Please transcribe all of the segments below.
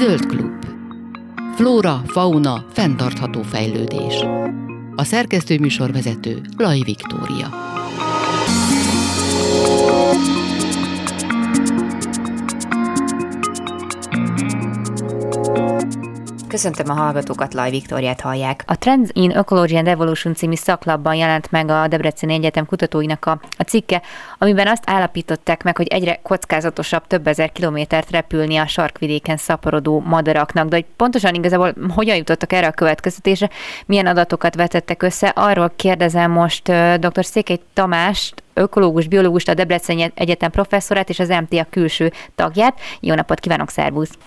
Zöld klub. Flóra, fauna, fenntartható fejlődés. A szerkesztő műsorvezető Laj Viktória. Köszöntöm a hallgatókat, Laj Viktoriát hallják. A Trends in Ecology and Evolution című szaklapban jelent meg a Debreceni Egyetem kutatóinak a, a cikke, amiben azt állapították meg, hogy egyre kockázatosabb több ezer kilométert repülni a sarkvidéken szaporodó madaraknak. De hogy pontosan igazából hogyan jutottak erre a következtetésre, milyen adatokat vetettek össze, arról kérdezem most dr. Székely Tamást, ökológus, biológust, a Debreceni Egyetem professzorát és az MTA külső tagját. Jó napot kívánok, szervusz!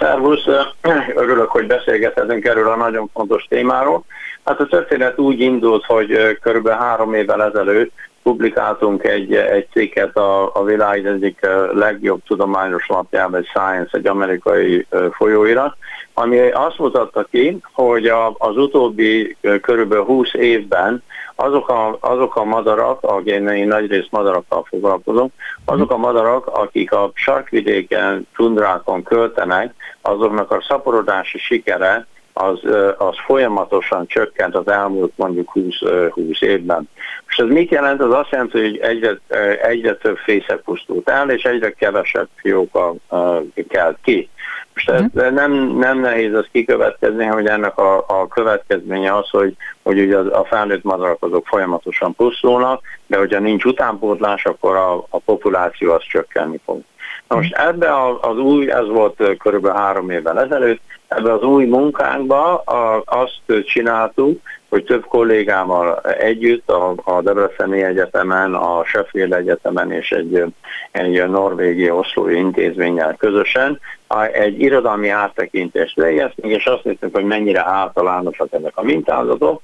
Szervusz, örülök, hogy beszélgethetünk erről a nagyon fontos témáról. Hát a történet úgy indult, hogy kb. három évvel ezelőtt publikáltunk egy, egy cikket a, a világ egyik legjobb tudományos lapjában, egy Science, egy amerikai folyóirat, ami azt mutatta ki, hogy a, az utóbbi kb. 20 évben azok a, azok a madarak, a én nagyrészt madarakkal foglalkozom, azok a madarak, akik a sarkvidéken, tundrákon költenek, azoknak a szaporodási sikere az, az folyamatosan csökkent az elmúlt mondjuk 20, 20 évben. És ez mit jelent? Az azt jelenti, hogy egyre, egyre több fészek pusztult el, és egyre kevesebb fióka kelt ki. Most ez uh-huh. nem, nem nehéz az kikövetkezni, hogy ennek a, a következménye az, hogy, hogy ugye a felnőtt madarak azok folyamatosan pusztulnak, de hogyha nincs utánpótlás, akkor a, a populáció az csökkenni fog. Na most ebbe az új, ez volt körülbelül három évvel ezelőtt, ebbe az új munkánkba azt csináltuk, hogy több kollégámmal együtt a, a Debreceni Egyetemen, a Sheffield Egyetemen és egy, egy norvégi oszlói intézménnyel közösen egy irodalmi áttekintést végeztünk, és azt néztük, hogy mennyire általánosak ezek a mintázatok,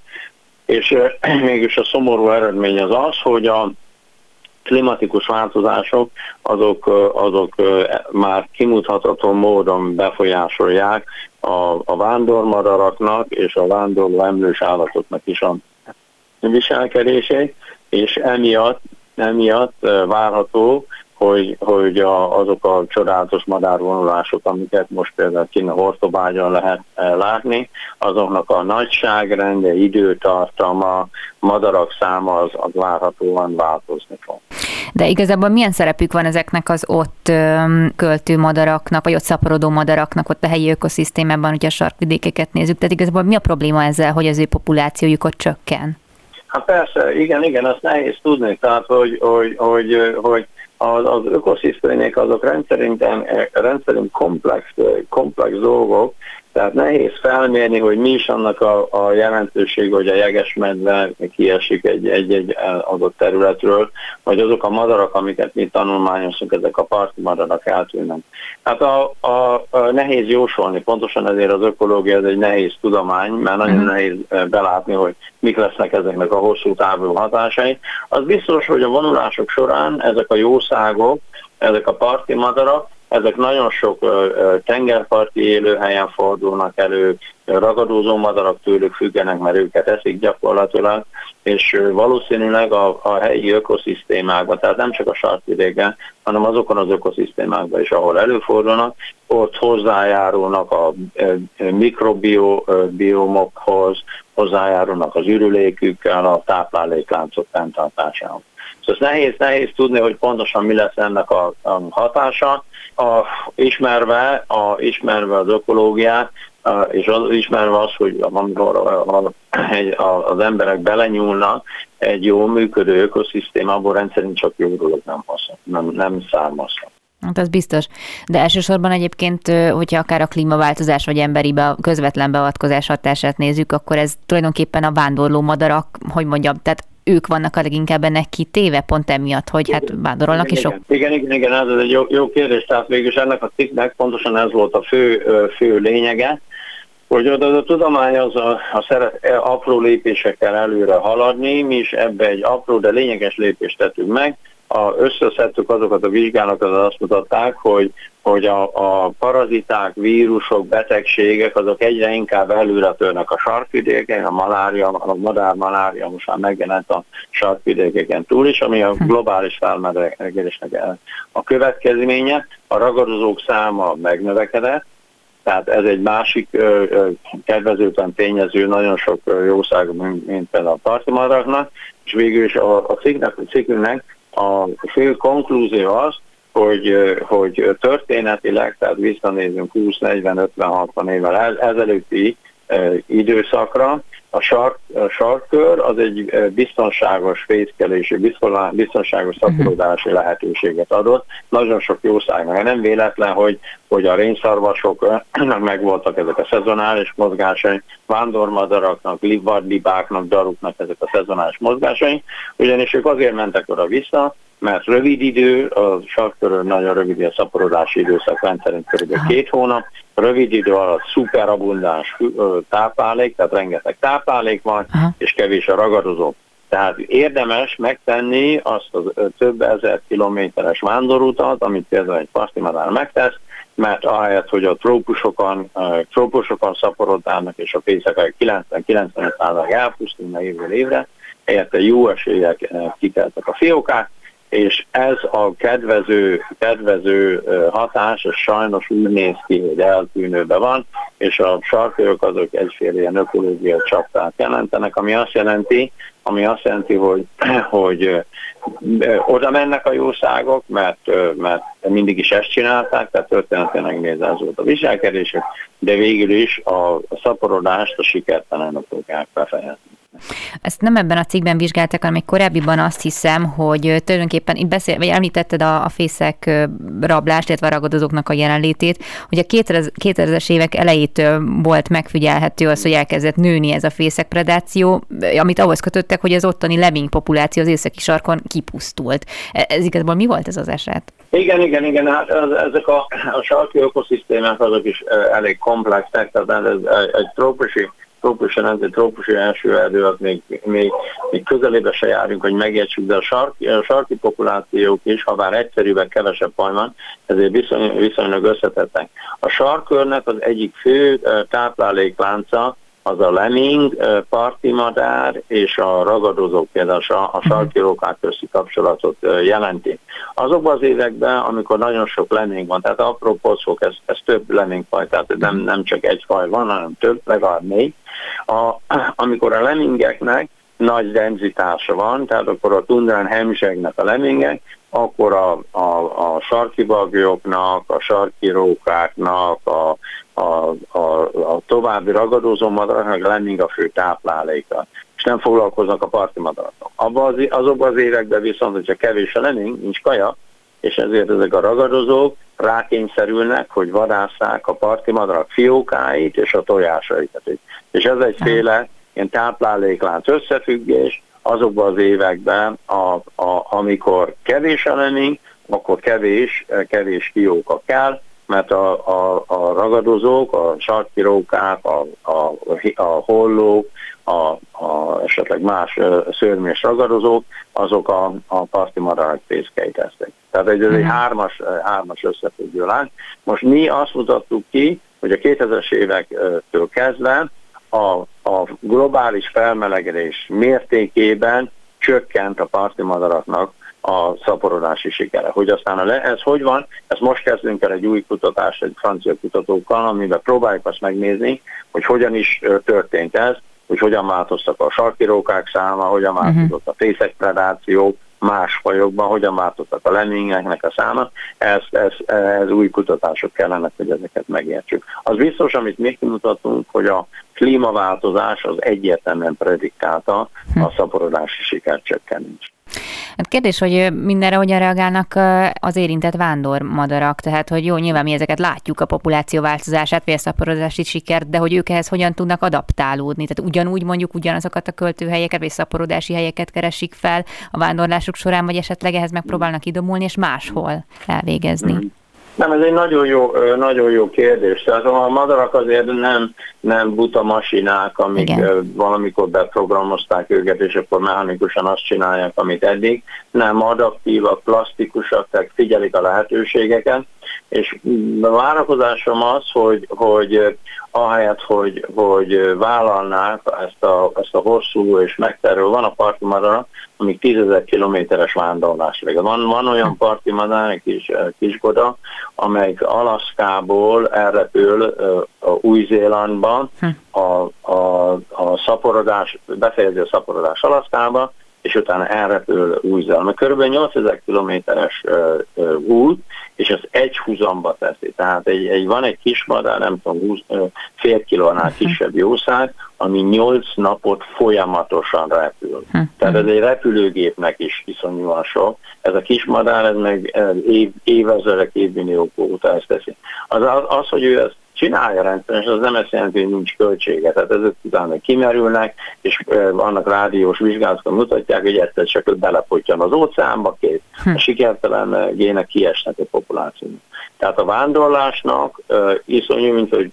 és mégis a szomorú eredmény az az, hogy a klimatikus változások azok, azok már kimutatható módon befolyásolják a, a vándormadaraknak és a vándorló emlős állatoknak is a viselkedését, és emiatt, emiatt várható, hogy, hogy a, azok a csodálatos madárvonulások, amiket most például kint a Hortobágyon lehet eh, látni, azoknak a nagyságrendje, időtartama, madarak száma az, az várhatóan változni fog. De igazából milyen szerepük van ezeknek az ott költő madaraknak, vagy ott szaporodó madaraknak ott a helyi ökoszisztémában, hogyha a sarkvidékeket nézzük? Tehát igazából mi a probléma ezzel, hogy az ő populációjuk ott csökken? Hát persze, igen, igen, azt nehéz tudni, tehát hogy, hogy, hogy, hogy az, az ökoszisztémák azok rendszerint, rendszerint komplex, komplex dolgok, tehát nehéz felmérni, hogy mi is annak a, a jelentőség, hogy a jegesmedve kiesik egy-egy adott területről, vagy azok a madarak, amiket mi tanulmányozunk, ezek a parti madarak eltűnnek. Hát a, a, a nehéz jósolni, pontosan ezért az ökológia ez egy nehéz tudomány, mert nagyon uh-huh. nehéz belátni, hogy mik lesznek ezeknek a hosszú távú hatásai. Az biztos, hogy a vonulások során ezek a jószágok, ezek a parti madarak, ezek nagyon sok tengerparti élőhelyen fordulnak elő, ragadozó madarak tőlük függenek, mert őket eszik gyakorlatilag, és valószínűleg a, a helyi ökoszisztémákban, tehát nem csak a sarkvidéken, hanem azokon az ökoszisztémákban is, ahol előfordulnak, ott hozzájárulnak a mikrobiomokhoz, hozzájárulnak az ürülékükkel, a táplálékláncok fenntartásához. Szóval nehéz, nehéz tudni, hogy pontosan mi lesz ennek a, a hatása. A, ismerve, a, ismerve az ökológiát, a, és az, ismerve az, hogy amikor a, a, a, az emberek belenyúlnak egy jó működő ökoszisztémából rendszerint csak jó dolog nem, haszon, nem, nem származhat. Hát az biztos. De elsősorban egyébként, hogyha akár a klímaváltozás vagy emberi be, közvetlen beavatkozás hatását nézzük, akkor ez tulajdonképpen a vándorló madarak, hogy mondjam, tehát ők vannak a leginkább ennek kitéve, pont emiatt, hogy hát vándorolnak is sok. Igen, igen, igen, ez egy jó, jó kérdés, tehát végülis ennek a cikknek pontosan ez volt a fő, fő lényege, hogy az a tudomány az a, a szeret, e, apró lépésekkel előre haladni, mi is ebbe egy apró, de lényeges lépést tettünk meg, a, összeszedtük azokat a vizsgálatokat, azt mutatták, hogy, hogy a, a paraziták, vírusok, betegségek, azok egyre inkább előre törnek a sarkvidéken, a malária, a madár malária most már megjelent a sarkvidékeken túl is, ami a hm. globális felmelegedésnek a következménye. A ragadozók száma megnövekedett, Tehát ez egy másik kedvezőtlen tényező nagyon sok jószág, mint, mint például a partimadaraknak, és végül is a, a cikknek, a cikkünknek a fő konklúzió az, hogy, hogy történetileg, tehát visszanézünk 20, 40, 50, 60 évvel ezelőtti időszakra, a, sark, a sarkkör az egy biztonságos fészkelési, biztonságos mhm. szaporodási lehetőséget adott. Nagyon sok jószágnak. Nem véletlen, hogy, hogy a rényszarvasoknak megvoltak ezek a szezonális mozgásai, vándormadaraknak, livardibáknak, daruknak ezek a szezonális mozgásai, ugyanis ők azért mentek oda vissza, mert rövid idő, a sarkkörön nagyon rövid a szaporodási időszak, rendszerint kb. két hónap, rövid idő alatt szuperabundáns táplálék, tehát rengeteg táplálék van, Aha. és kevés a ragadozó. Tehát érdemes megtenni azt a több ezer kilométeres vándorutat, amit például egy partimadár megtesz, mert ahelyett, hogy a trópusokon, trópusokon szaporodnának, és a fészek 90-90% elpusztulna évről évre, helyette jó eséllyel kikeltek a fiókák, és ez a kedvező, kedvező hatás, sajnos úgy néz ki, hogy eltűnőbe van, és a sarkajok azok egyféle ilyen ökológiai csaptát jelentenek, ami azt jelenti, ami azt jelenti, hogy, hogy oda mennek a jószágok, mert, mert mindig is ezt csinálták, tehát történetileg nézve ez volt a viselkedésük, de végül is a szaporodást a sikertelenek fogják befejezni. Ezt nem ebben a cikkben vizsgáltak, hanem egy korábbiban azt hiszem, hogy tulajdonképpen itt beszél, vagy említetted a, a fészek rablást, illetve a ragadozóknak a jelenlétét, hogy a 2000-es évek elejétől volt megfigyelhető az, hogy elkezdett nőni ez a fészekpredáció, amit ahhoz kötöttek, hogy az ottani lemming populáció az északi sarkon kipusztult. E, ez igazából mi volt ez az eset? Igen, igen, igen, hát ezek a, a sarki ökoszisztémák azok is elég komplexek, tehát ez egy trópusi trópusi nemzeti trópusi első erdő, még, még, még közelébe se járunk, hogy megértsük, de a sarki, a sarki populációk is, ha bár egyszerűen kevesebb faj van, ezért viszony, viszonylag összetettek. A sarkörnek az egyik fő tápláléklánca az a leming, parti madár és a ragadozók, például a mhm. sarki rókák közti kapcsolatot jelenti. Azokban az években, amikor nagyon sok leming van, tehát apró pocok, ez, ez több lemingfaj, tehát nem, nem csak egy faj van, hanem több, legalább négy. A, amikor a lemingeknek nagy denzitása van, tehát akkor a tundrán hemzsegnek a lemingek, akkor a, a, a sarki bagyoknak, a sarki rókáknak, a, a, a, a további ragadozó madaraknak lemming a fő tápláléka, és nem foglalkoznak a parti madaraknak. Abban az, azokban az években viszont, hogyha kevés a lemming, nincs kaja, és ezért ezek a ragadozók rákényszerülnek, hogy vadásszák a parti madarak fiókáit és a tojásaikat. És ez egyféle ilyen tápláléklánc összefüggés, azokban az években, a, a, amikor kevés lemming, akkor kevés, kevés fióka kell, mert a, a, a ragadozók, a sarkirókák, a, a, a hollók, a, a, esetleg más szörmés ragadozók, azok a, a parti madarak fészkeit tesznek. Tehát ez egy mhm. hármas, hármas összefüggő lány. Most mi azt mutattuk ki, hogy a 2000-es évektől kezdve a, a globális felmelegedés mértékében csökkent a parti madaraknak a szaporodási sikere. Hogy aztán a le, ez hogy van, ezt most kezdünk el egy új kutatást egy francia kutatókkal, amiben próbáljuk azt megnézni, hogy hogyan is történt ez, hogy hogyan változtak a sarkirókák száma, hogyan mhm. változott a fészekpredáció, más fajokban, hogyan változtak a lemmingeknek a száma, ez, ez, ez új kutatások kellene, hogy ezeket megértsük. Az biztos, amit mi kimutattunk, hogy a klímaváltozás az egyértelműen predikálta a hm. szaporodási sikercsökkenést. Hát kérdés, hogy mindenre hogyan reagálnak az érintett vándormadarak, tehát hogy jó, nyilván mi ezeket látjuk, a populáció változását, vagy a szaporodási sikert, de hogy ők ehhez hogyan tudnak adaptálódni, tehát ugyanúgy mondjuk ugyanazokat a költőhelyeket, vagy szaporodási helyeket keresik fel a vándorlásuk során, vagy esetleg ehhez megpróbálnak idomulni, és máshol elvégezni. Nem, ez egy nagyon jó, nagyon jó kérdés. Tehát a madarak azért nem, nem buta masinák, amik Igen. valamikor beprogramozták őket, és akkor mechanikusan azt csinálják, amit eddig. Nem, adaptívak, plastikusak, tehát figyelik a lehetőségeket. És a várakozásom az, hogy, hogy ahelyett, hogy, hogy vállalnák ezt a, ezt a hosszú és megterül, van a parti madara, amíg tízezer kilométeres vándorlás. Van, van olyan parti madár, egy kis, kisgoda, amelyik Alaszkából elrepül Új-Zélandba, hm. a, a, a szaporodás, befejezi a szaporodás Alaszkába, és utána elrepül Új-Zélandba. Körülbelül 8000 kilométeres út, és az egy húzamba teszi. Tehát egy, egy, van egy kis madár, nem tudom, 20, fél kilónál kisebb jószág, ami 8 napot folyamatosan repül. Hm. Tehát ez egy repülőgépnek is iszonyúan sok. Ez a kis madár, ez meg év, évezredek, évmilliók óta ezt teszi. Az, az, az, hogy ő ezt csinálja rendszeresen, az nem ezt jelenti, hogy nincs költsége. Tehát ezek utána kimerülnek, és vannak rádiós vizsgálatok mutatják, hogy egyszer csak belepottyan az óceánba, két hm. a sikertelen gének kiesnek a populációnak. Tehát a vándorlásnak iszonyú, mint hogy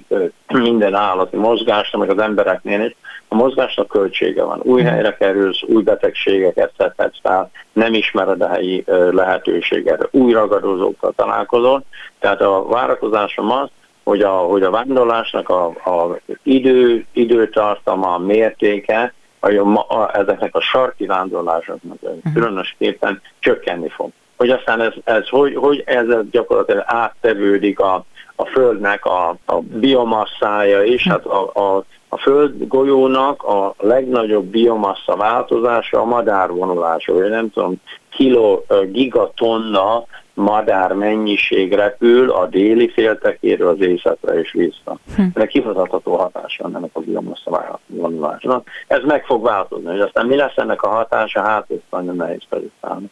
minden állati mozgásnak, meg az embereknél is, a mozgásnak költsége van. Új hm. helyre kerülsz, új betegségeket szedhetsz fel, nem ismered a helyi lehetőséget, új ragadozókkal találkozol. Tehát a várakozásom az, hogy a, hogy a vándorlásnak a, a idő, időtartama, a mértéke, a, a, ezeknek a sarki vándorlásoknak uh-huh. különösképpen csökkenni fog. Hogy aztán ez, ez hogy, hogy ez gyakorlatilag áttevődik a, a Földnek a, a biomasszája is, hát a, a, a Föld golyónak a legnagyobb biomassa változása a madárvonulása, vagy nem tudom, kilo, gigatonna madár mennyiség repül a déli féltekéről az északra és vissza. Hm. Ennek kimutatható hatása van ennek a biomassa vonulásnak. Ez meg fog változni, hogy aztán mi lesz ennek a hatása, hát ezt nagyon nehéz felülszállni.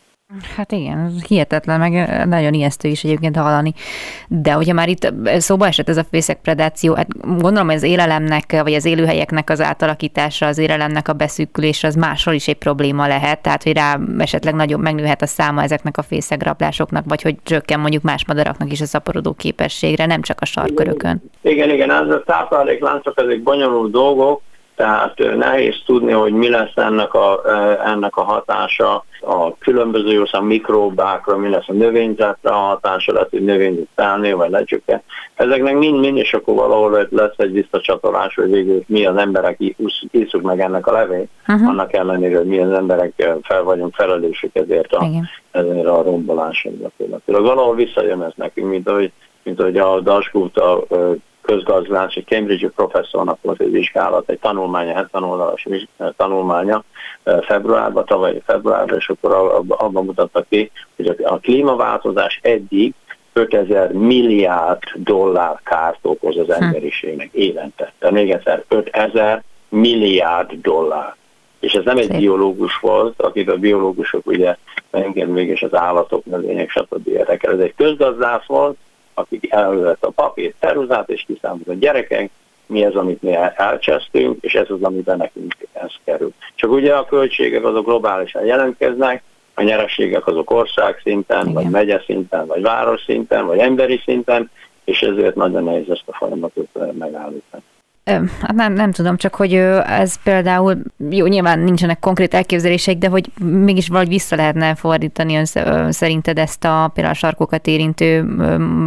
Hát igen, hihetetlen, meg nagyon ijesztő is egyébként hallani. De hogyha már itt szóba esett ez a fészek predáció, hát gondolom, hogy az élelemnek, vagy az élőhelyeknek az átalakítása, az élelemnek a beszűkülése az máshol is egy probléma lehet, tehát hogy rá esetleg nagyobb megnőhet a száma ezeknek a fészegrablásoknak, vagy hogy csökken mondjuk más madaraknak is a szaporodó képességre, nem csak a sarkörökön. Igen, igen, ez a táplálékláncok, ezek bonyolult dolgok, tehát nehéz tudni, hogy mi lesz ennek a, ennek a hatása a különböző jószám mikróbákra, mi lesz a növényzetre a hatása, lehet, hogy növényzet felnő, vagy lecsökken. Ezeknek mind-mind, és akkor valahol lesz egy visszacsatolás, hogy végül mi az emberek iszuk meg ennek a levényt, uh-huh. annak ellenére, hogy mi az emberek fel vagyunk felelősök ezért a, ezért a gyakorlatilag. Valahol visszajön ez nekünk, mint ahogy, mint ahogy a Dasgut a közgazdász, egy Cambridge professzornak volt egy vizsgálat, egy tanulmánya, 70 oldalas tanulmánya februárban, tavalyi februárban, és akkor abban mutatta ki, hogy a klímaváltozás eddig 5000 milliárd dollár kárt okoz az hm. emberiségnek évente. De még egyszer, 5000 milliárd dollár. És ez nem egy biológus volt, akit a biológusok ugye engem mégis az állatok, növények, stb. érdekel. Ez egy közgazdász volt, akik elvett a papír ceruzát, és kiszámolt a gyerekek, mi az, amit mi elcsesztünk, és ez az, amiben nekünk ez kerül. Csak ugye a költségek azok globálisan jelentkeznek, a nyereségek azok ország szinten, Igen. vagy megye szinten, vagy város szinten, vagy emberi szinten, és ezért nagyon nehéz ezt a folyamatot megállítani. Hát nem, nem tudom, csak hogy ez például, jó, nyilván nincsenek konkrét elképzelések, de hogy mégis valahogy vissza lehetne fordítani az, szerinted ezt a például a sarkokat érintő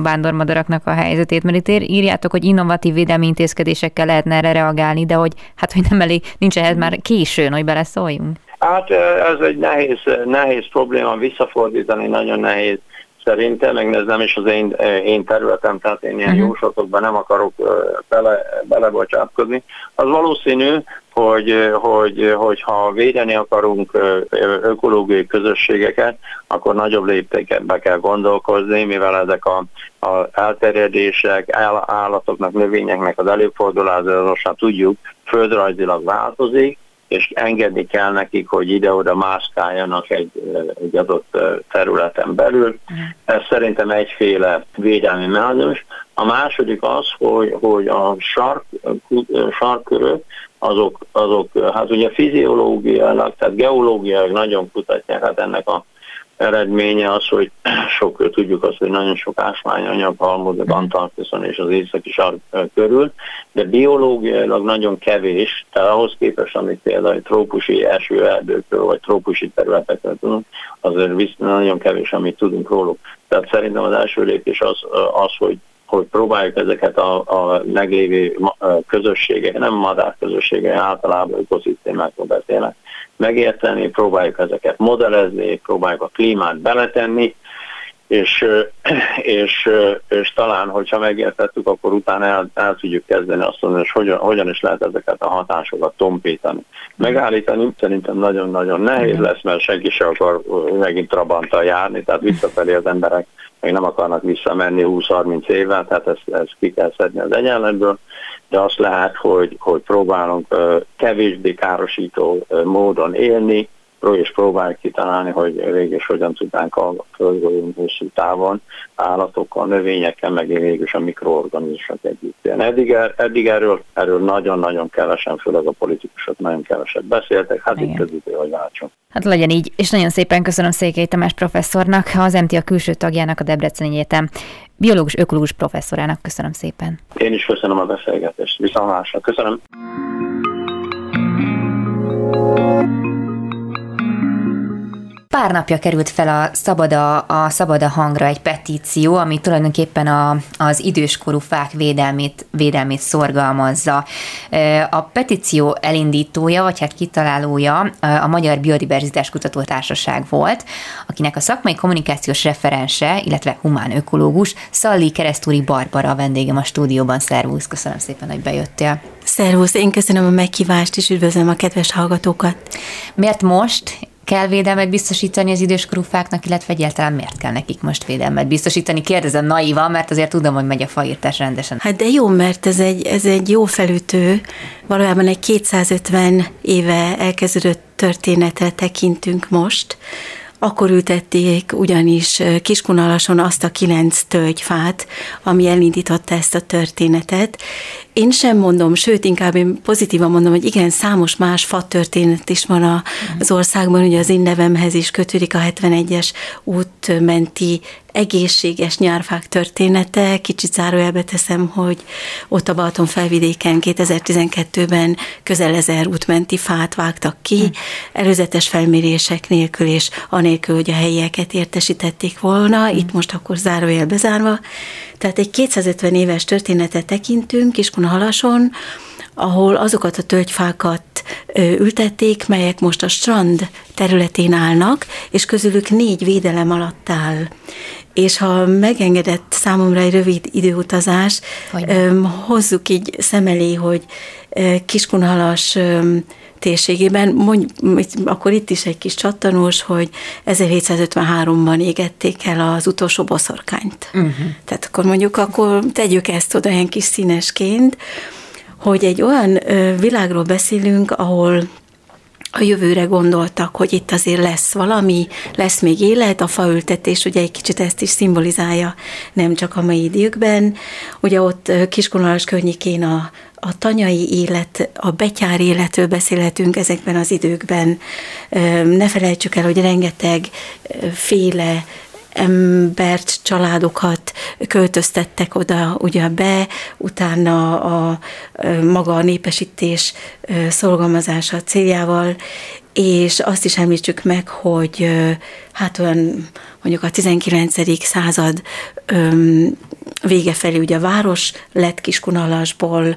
vándormadaraknak a helyzetét, mert itt írjátok, hogy innovatív védelmi intézkedésekkel lehetne erre reagálni, de hogy hát, hogy nem elég, nincs ehhez már későn, hogy beleszóljunk. Hát ez egy nehéz, nehéz probléma visszafordítani, nagyon nehéz szerintem, meg ez nem is az én, én területem, tehát én ilyen uh-huh. jóslatokban nem akarok bele, belebocsátkozni. Az valószínű, hogy, hogy, hogy ha védeni akarunk ökológiai közösségeket, akkor nagyobb léptékben kell gondolkozni, mivel ezek a, a elterjedések, állatoknak, növényeknek az előfordulása, tudjuk, földrajzilag változik, és engedni kell nekik, hogy ide-oda mászkáljanak egy, egy adott területen belül. Ez szerintem egyféle védelmi mechanizmus. A második az, hogy, hogy a sark, sarkörök, azok, azok, hát ugye fiziológiailag, tehát geológiailag nagyon kutatják, hát ennek a eredménye az, hogy sok, tudjuk azt, hogy nagyon sok ásványanyag halmozódik Antarktiszon és az északi sark körül, de biológiailag nagyon kevés, tehát ahhoz képest, amit például trópusi esőerdőkről vagy trópusi területekről tudunk, azért nagyon kevés, amit tudunk róluk. Tehát szerintem az első lépés az, az hogy hogy próbáljuk ezeket a, a meglévő közösségek, nem madár közösségek, általában ökoszisztémákról beszélnek, megérteni, próbáljuk ezeket modellezni, próbáljuk a klímát beletenni, és, és, és talán, hogyha megértettük, akkor utána el, el tudjuk kezdeni azt mondani, hogy hogyan, hogyan is lehet ezeket a hatásokat tompítani. Megállítani szerintem nagyon-nagyon nehéz lesz, mert senki sem akar megint Trabanttal járni, tehát visszafelé az emberek még nem akarnak visszamenni 20-30 évvel, tehát ezt, ezt ki kell szedni az egyenletből, de azt lehet, hogy, hogy próbálunk kevésbé károsító módon élni, és próbáljuk kitalálni, hogy végül hogyan tudnánk a földgolyón hosszú távon állatokkal, növényekkel, meg végül a mikroorganizmusok együtt élni. Eddig, er, eddig erről, erről nagyon-nagyon kevesen, főleg a politikusok nagyon keveset beszéltek, hát Igen. itt az idő, hogy váltson. Hát legyen így, és nagyon szépen köszönöm Székely Tamás professzornak, az MTA külső tagjának, a Debreceni Egyetem biológus, ökológus professzorának. Köszönöm szépen. Én is köszönöm a beszélgetést. Viszontlátásra. Köszönöm. Pár napja került fel a Szabada, a Szabada hangra egy petíció, ami tulajdonképpen a, az időskorú fák védelmét, védelmét szorgalmazza. A petíció elindítója, vagy hát kitalálója a Magyar Biodiverzitás Kutató Társaság volt, akinek a szakmai kommunikációs referense, illetve humán ökológus Szalli Keresztúri Barbara a vendégem a stúdióban. Szervusz, köszönöm szépen, hogy bejöttél. Szervusz, én köszönöm a meghívást, és üdvözlöm a kedves hallgatókat. Miért most kell védelmet biztosítani az időskorú fáknak, illetve egyáltalán miért kell nekik most védelmet biztosítani? Kérdezem naivan, mert azért tudom, hogy megy a faírtás rendesen. Hát de jó, mert ez egy, ez egy jó felütő, valójában egy 250 éve elkezdődött történetre tekintünk most, akkor ültették ugyanis Kiskunalason azt a kilenc tölgyfát, ami elindította ezt a történetet, én sem mondom, sőt, inkább én pozitívan mondom, hogy igen, számos más fa történet is van a, az országban, ugye az én nevemhez is kötődik a 71-es útmenti egészséges nyárfák története. Kicsit zárójelbe teszem, hogy ott a Balaton felvidéken 2012-ben közel ezer útmenti fát vágtak ki, hm. előzetes felmérések nélkül és anélkül, hogy a helyieket értesítették volna, itt most akkor zárójelbe zárva. Tehát egy 250 éves történetet tekintünk Kiskunhalason, ahol azokat a tölgyfákat ültették, melyek most a strand területén állnak, és közülük négy védelem alatt áll. És ha megengedett számomra egy rövid időutazás, Hogyne. hozzuk így szem elé, hogy Kiskunhalas térségében, mondj, akkor itt is egy kis csattanós, hogy 1753-ban égették el az utolsó boszorkányt. Uh-huh. Tehát akkor mondjuk, akkor tegyük ezt oda ilyen kis színesként, hogy egy olyan világról beszélünk, ahol a jövőre gondoltak, hogy itt azért lesz valami, lesz még élet, a faültetés ugye egy kicsit ezt is szimbolizálja, nem csak a mai időkben. Ugye ott Kiskonalas környékén a, a tanyai élet, a betyár életről beszélhetünk ezekben az időkben. Ne felejtsük el, hogy rengeteg féle embert, családokat költöztettek oda ugye be, utána a, maga a népesítés szorgalmazása céljával, és azt is említsük meg, hogy hát olyan mondjuk a 19. század vége felé ugye a város lett Kiskunalasból,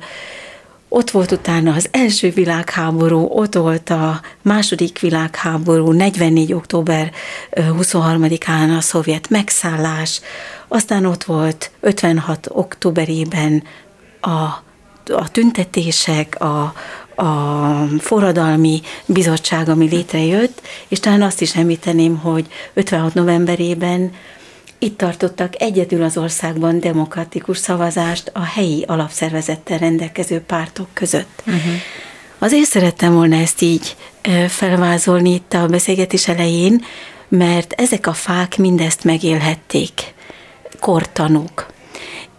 ott volt utána az első világháború, ott volt a második világháború, 44. október 23-án a szovjet megszállás, aztán ott volt 56. októberében a, a tüntetések, a, a forradalmi bizottság, ami létrejött, és talán azt is említeném, hogy 56 novemberében itt tartottak egyedül az országban demokratikus szavazást a helyi alapszervezettel rendelkező pártok között. Uh-huh. Azért szerettem volna ezt így felvázolni itt a beszélgetés elején, mert ezek a fák mindezt megélhették, kortanúk.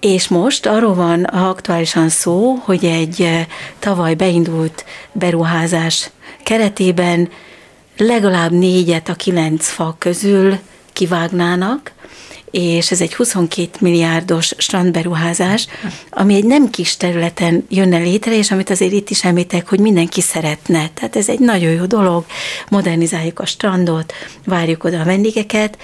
És most arról van aktuálisan szó, hogy egy tavaly beindult beruházás keretében legalább négyet a kilenc fa közül kivágnának, és ez egy 22 milliárdos strandberuházás, ami egy nem kis területen jönne létre, és amit azért itt is említek, hogy mindenki szeretne. Tehát ez egy nagyon jó dolog, modernizáljuk a strandot, várjuk oda a vendégeket,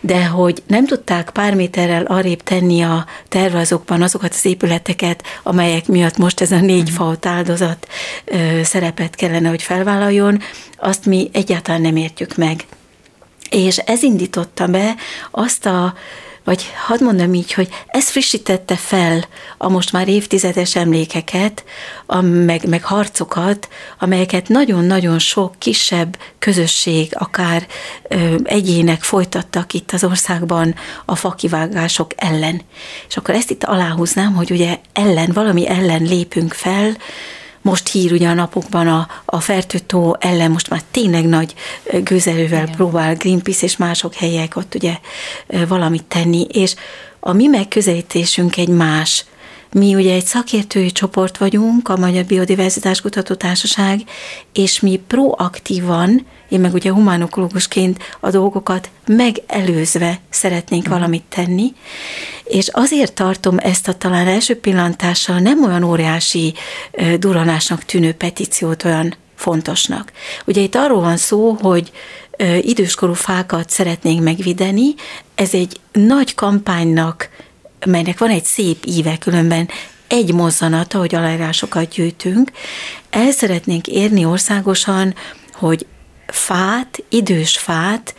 de hogy nem tudták pár méterrel arrébb tenni a tervezőkban azokat az épületeket, amelyek miatt most ez a négy mhm. faut áldozat ö, szerepet kellene, hogy felvállaljon, azt mi egyáltalán nem értjük meg. És ez indította be azt a vagy hadd mondom így, hogy ez frissítette fel a most már évtizedes emlékeket, a, meg, meg harcokat, amelyeket nagyon-nagyon sok kisebb közösség, akár ö, egyének folytattak itt az országban a fakivágások ellen. És akkor ezt itt aláhúznám, hogy ugye ellen, valami ellen lépünk fel, most hír ugye a napokban a, a fertőtó ellen most már tényleg nagy gőzerővel Igen. próbál Greenpeace és mások helyek ott ugye valamit tenni, és a mi megközelítésünk egy más. Mi ugye egy szakértői csoport vagyunk, a Magyar Biodiverzitás Kutató Társaság, és mi proaktívan én meg ugye humánokológusként a dolgokat megelőzve szeretnénk uh-huh. valamit tenni, és azért tartom ezt a talán első pillantással nem olyan óriási duranásnak tűnő petíciót olyan fontosnak. Ugye itt arról van szó, hogy időskorú fákat szeretnénk megvideni, ez egy nagy kampánynak, melynek van egy szép íve különben, egy mozzanata, hogy aláírásokat gyűjtünk. El szeretnénk érni országosan, hogy fát, idős fát,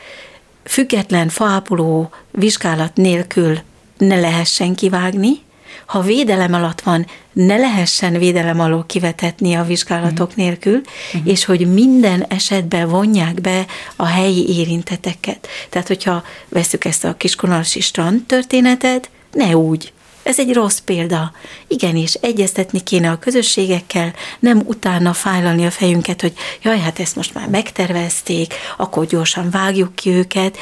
független faápoló vizsgálat nélkül ne lehessen kivágni, ha védelem alatt van, ne lehessen védelem alól kivetetni a vizsgálatok uh-huh. nélkül, uh-huh. és hogy minden esetben vonják be a helyi érinteteket. Tehát, hogyha veszük ezt a kiskonalasi strand történetet, ne úgy, ez egy rossz példa. Igenis, egyeztetni kéne a közösségekkel, nem utána fájlalni a fejünket, hogy jaj, hát ezt most már megtervezték, akkor gyorsan vágjuk ki őket,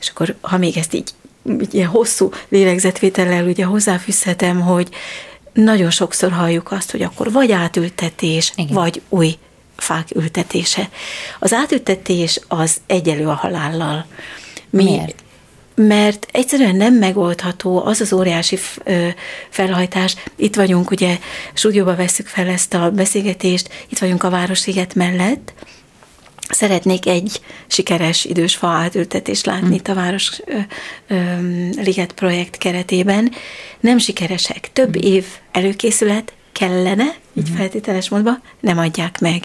és akkor, ha még ezt így ilyen hosszú lélegzetvétellel ugye hozzáfűzhetem, hogy nagyon sokszor halljuk azt, hogy akkor vagy átültetés, Igen. vagy új fák ültetése. Az átültetés az egyelő a halállal. Mi, Miért? Mert egyszerűen nem megoldható az az óriási felhajtás. Itt vagyunk, ugye, stúdióba veszük fel ezt a beszélgetést, itt vagyunk a Városliget mellett, Szeretnék egy sikeres idős fa átültetést látni hmm. itt a Város ö, ö, Liget projekt keretében. Nem sikeresek. Több év előkészület, kellene, így uh-huh. feltételes módban, nem adják meg.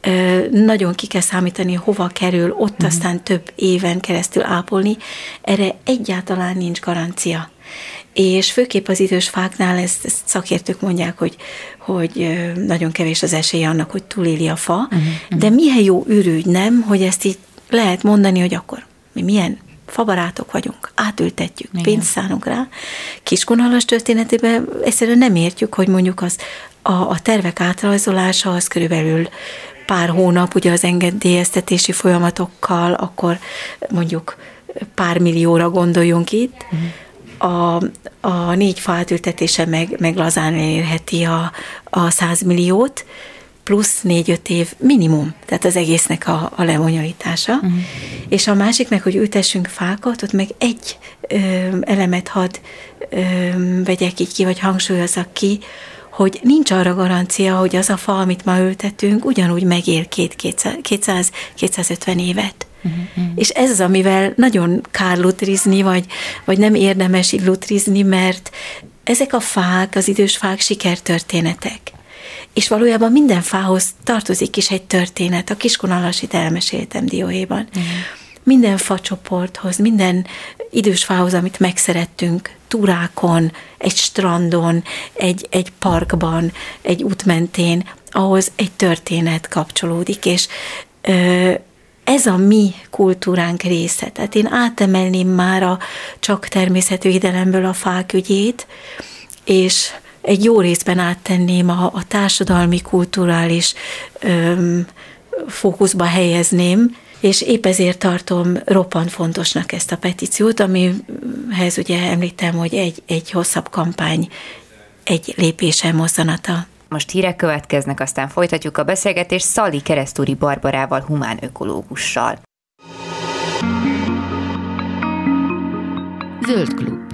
Ö, nagyon ki kell számítani, hova kerül, ott uh-huh. aztán több éven keresztül ápolni. Erre egyáltalán nincs garancia. És főképp az idős fáknál ezt, ezt szakértők mondják, hogy, hogy nagyon kevés az esélye annak, hogy túléli a fa, uh-huh. de milyen jó ürügy, nem, hogy ezt így lehet mondani, hogy akkor mi milyen fabarátok vagyunk, átültetjük, Igen. pénzt szánunk rá. Kiskonalas történetében egyszerűen nem értjük, hogy mondjuk az a, a tervek átrajzolása az körülbelül pár hónap, ugye az engedélyeztetési folyamatokkal, akkor mondjuk pár millióra gondoljunk itt, uh-huh. A, a négy fa átültetése meg, meg lazán elérheti a, a 100 milliót, plusz négy-öt év minimum, tehát az egésznek a, a lebonyolítása. Uh-huh. És a másik meg, hogy ültessünk fákat, ott meg egy ö, elemet had ö, vegyek így ki, vagy hangsúlyozzak ki, hogy nincs arra garancia, hogy az a fa, amit ma ültetünk, ugyanúgy megél 200-250 évet. Uh-huh. És ez az, amivel nagyon kár lutrizni, vagy, vagy nem érdemes lutrizni, mert ezek a fák, az idős fák sikertörténetek és valójában minden fához tartozik is egy történet. A kiskonallasit elmeséltem dióhéjban. Mm. Minden facsoporthoz, minden idős fához, amit megszerettünk, túrákon, egy strandon, egy, egy parkban, egy út mentén, ahhoz egy történet kapcsolódik, és ö, ez a mi kultúránk része. Tehát én átemelném már a csak természetvédelemből a fák ügyét, és egy jó részben áttenném a, a társadalmi, kulturális öm, fókuszba helyezném, és épp ezért tartom roppant fontosnak ezt a petíciót, amihez ugye említem, hogy egy, egy hosszabb kampány, egy lépése mozzanata. Most hírek következnek, aztán folytatjuk a beszélgetést Szali Keresztúri Barbarával, humán ökológussal. Zöld klub.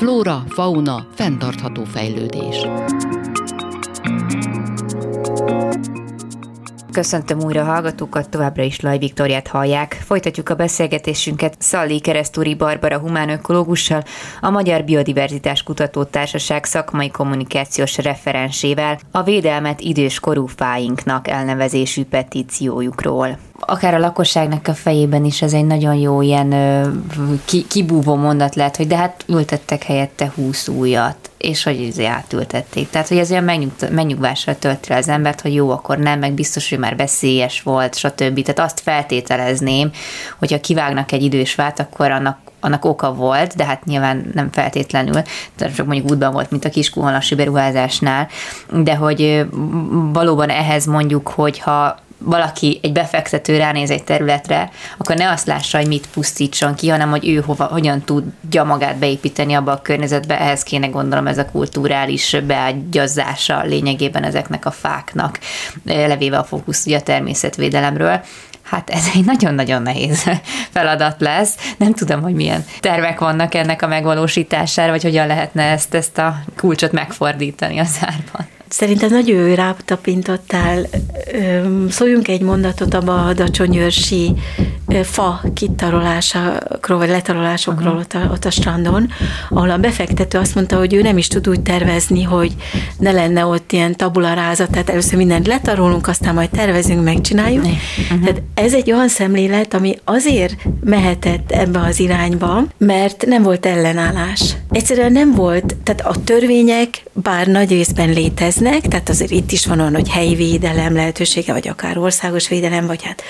Flóra, fauna, fenntartható fejlődés. Köszöntöm újra a hallgatókat, továbbra is Laj Viktoriát hallják. Folytatjuk a beszélgetésünket Szalli Keresztúri Barbara humánökológussal, a Magyar Biodiverzitás Kutató Társaság szakmai kommunikációs referensével a védelmet idős korú fáinknak elnevezésű petíciójukról akár a lakosságnak a fejében is ez egy nagyon jó ilyen ki, kibúvó mondat lehet, hogy de hát ültettek helyette húsz újat, és hogy izé átültették. Tehát, hogy ez olyan megnyug, megnyugvásra tölti az embert, hogy jó, akkor nem, meg biztos, hogy már veszélyes volt, stb. Tehát azt feltételezném, hogyha kivágnak egy idős vát, akkor annak annak oka volt, de hát nyilván nem feltétlenül, csak mondjuk útban volt, mint a kiskuhalasi beruházásnál, de hogy valóban ehhez mondjuk, hogyha valaki, egy befektető ránéz egy területre, akkor ne azt lássa, hogy mit pusztítson ki, hanem hogy ő hova, hogyan tudja magát beépíteni abba a környezetbe, ehhez kéne gondolom ez a kulturális beágyazása lényegében ezeknek a fáknak, levéve a fókusz ugye a természetvédelemről. Hát ez egy nagyon-nagyon nehéz feladat lesz. Nem tudom, hogy milyen tervek vannak ennek a megvalósítására, vagy hogyan lehetne ezt, ezt a kulcsot megfordítani a zárban. Szerintem nagyon jó ráptapintottál. Szóljunk egy mondatot a dacsonyőrsi fa kitarolásokról, vagy letarolásokról ott a, ott a strandon, ahol a befektető azt mondta, hogy ő nem is tud úgy tervezni, hogy ne lenne ott ilyen tabularázat, tehát először mindent letarolunk, aztán majd tervezünk, megcsináljuk. Uh-huh. Tehát ez egy olyan szemlélet, ami azért mehetett ebbe az irányba, mert nem volt ellenállás. Egyszerűen nem volt, tehát a törvények bár nagy részben léteznek, tehát azért itt is van olyan, hogy helyi védelem lehetősége, vagy akár országos védelem, vagy hát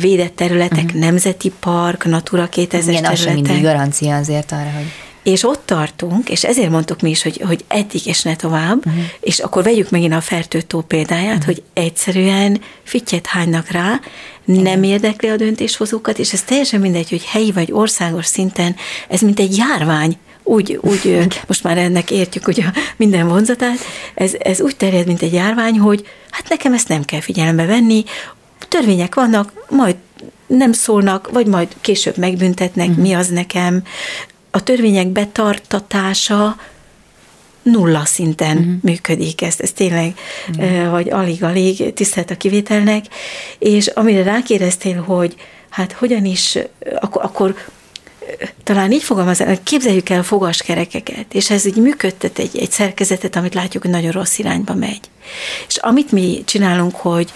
védett területek, uh-huh. nemzeti park, Natura 2000 Igen, területek. Igen, mindig garancia azért arra, hogy... És ott tartunk, és ezért mondtuk mi is, hogy, hogy eddig és ne tovább, uh-huh. és akkor vegyük megint a fertőtó példáját, uh-huh. hogy egyszerűen fittyet hánynak rá, nem érdekli a döntéshozókat, és ez teljesen mindegy, hogy helyi vagy országos szinten, ez mint egy járvány, úgy, úgy most már ennek értjük ugye minden vonzatát, ez, ez úgy terjed, mint egy járvány, hogy hát nekem ezt nem kell figyelembe venni, törvények vannak, majd nem szólnak, vagy majd később megbüntetnek, uh-huh. mi az nekem. A törvények betartatása nulla szinten uh-huh. működik, ez, ez tényleg, uh-huh. vagy alig-alig tisztelt a kivételnek, és amire rákérdeztél, hogy hát hogyan is, akkor, akkor talán így fogalmazom, képzeljük el fogaskerekeket, és ez így működtet egy, egy szerkezetet, amit látjuk, hogy nagyon rossz irányba megy. És amit mi csinálunk, hogy